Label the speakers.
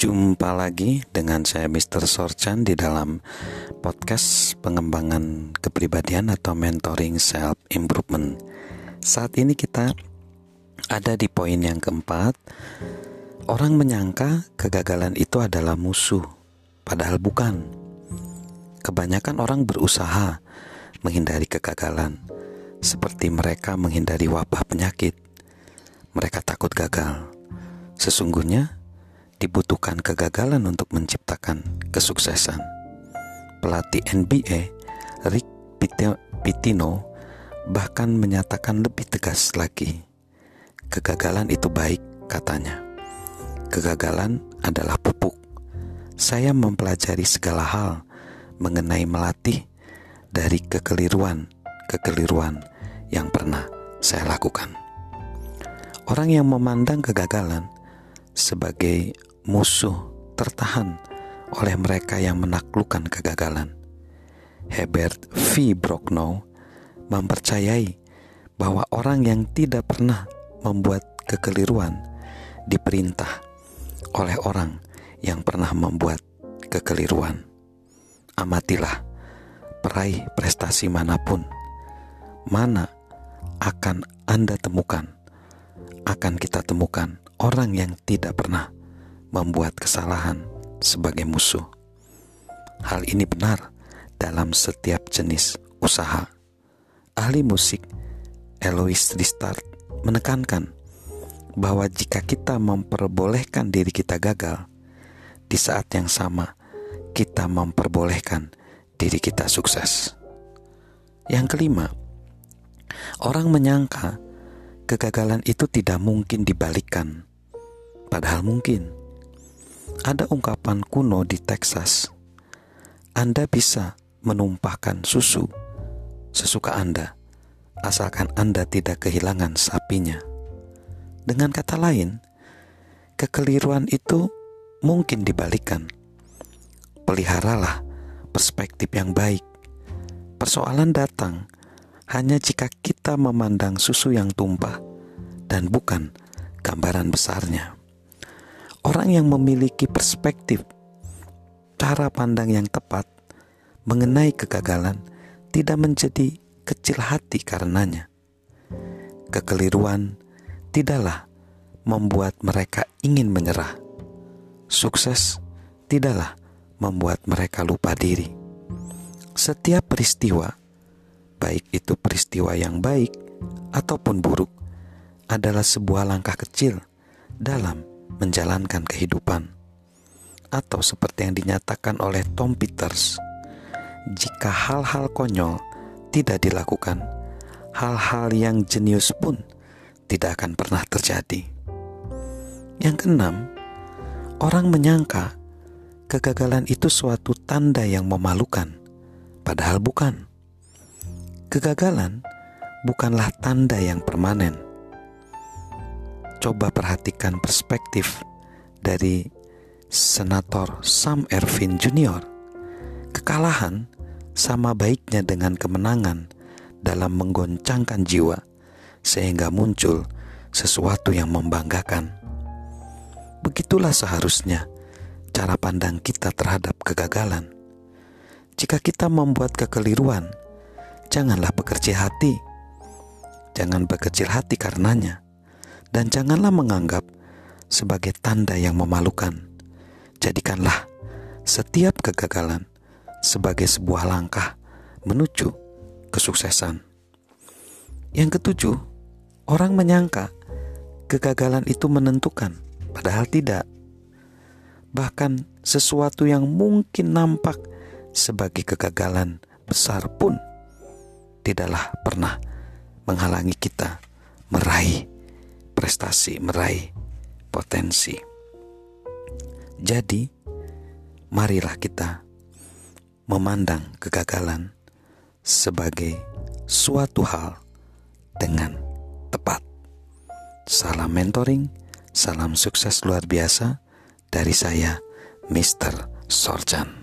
Speaker 1: Jumpa lagi dengan saya Mr. Sorchan di dalam podcast pengembangan kepribadian atau mentoring self improvement. Saat ini kita ada di poin yang keempat. Orang menyangka kegagalan itu adalah musuh, padahal bukan. Kebanyakan orang berusaha menghindari kegagalan, seperti mereka menghindari wabah penyakit. Mereka takut gagal. Sesungguhnya, dibutuhkan kegagalan untuk menciptakan kesuksesan. Pelatih NBA Rick Pitino bahkan menyatakan lebih tegas lagi. Kegagalan itu baik, katanya. Kegagalan adalah pupuk. Saya mempelajari segala hal mengenai melatih dari kekeliruan-kekeliruan yang pernah saya lakukan. Orang yang memandang kegagalan sebagai musuh tertahan oleh mereka yang menaklukkan kegagalan. Herbert V. Brocknow mempercayai bahwa orang yang tidak pernah membuat kekeliruan diperintah oleh orang yang pernah membuat kekeliruan. Amatilah peraih prestasi mana pun, mana akan Anda temukan, akan kita temukan orang yang tidak pernah membuat kesalahan sebagai musuh. Hal ini benar dalam setiap jenis usaha. Ahli musik Elois Ristart menekankan bahwa jika kita memperbolehkan diri kita gagal, di saat yang sama kita memperbolehkan diri kita sukses. Yang kelima, orang menyangka kegagalan itu tidak mungkin dibalikkan, padahal mungkin. Ada ungkapan kuno di Texas. Anda bisa menumpahkan susu sesuka Anda, asalkan Anda tidak kehilangan sapinya. Dengan kata lain, kekeliruan itu mungkin dibalikan. Peliharalah perspektif yang baik. Persoalan datang hanya jika kita memandang susu yang tumpah dan bukan gambaran besarnya. Orang yang memiliki perspektif, cara pandang yang tepat mengenai kegagalan tidak menjadi kecil hati karenanya. Kekeliruan tidaklah membuat mereka ingin menyerah. Sukses tidaklah membuat mereka lupa diri. Setiap peristiwa, baik itu peristiwa yang baik ataupun buruk, adalah sebuah langkah kecil dalam menjalankan kehidupan. Atau seperti yang dinyatakan oleh Tom Peters, jika hal-hal konyol tidak dilakukan, hal-hal yang jenius pun tidak akan pernah terjadi. Yang keenam, orang menyangka kegagalan itu suatu tanda yang memalukan, padahal bukan. Kegagalan bukanlah tanda yang permanen coba perhatikan perspektif dari Senator Sam Ervin Jr. Kekalahan sama baiknya dengan kemenangan dalam menggoncangkan jiwa sehingga muncul sesuatu yang membanggakan. Begitulah seharusnya cara pandang kita terhadap kegagalan. Jika kita membuat kekeliruan, janganlah berkecil hati. Jangan berkecil hati karenanya dan janganlah menganggap sebagai tanda yang memalukan. Jadikanlah setiap kegagalan sebagai sebuah langkah menuju kesuksesan. Yang ketujuh, orang menyangka kegagalan itu menentukan, padahal tidak. Bahkan sesuatu yang mungkin nampak sebagai kegagalan besar pun tidaklah pernah menghalangi kita meraih prestasi, meraih potensi. Jadi, marilah kita memandang kegagalan sebagai suatu hal dengan tepat. Salam mentoring, salam sukses luar biasa dari saya, Mr. Sorjan.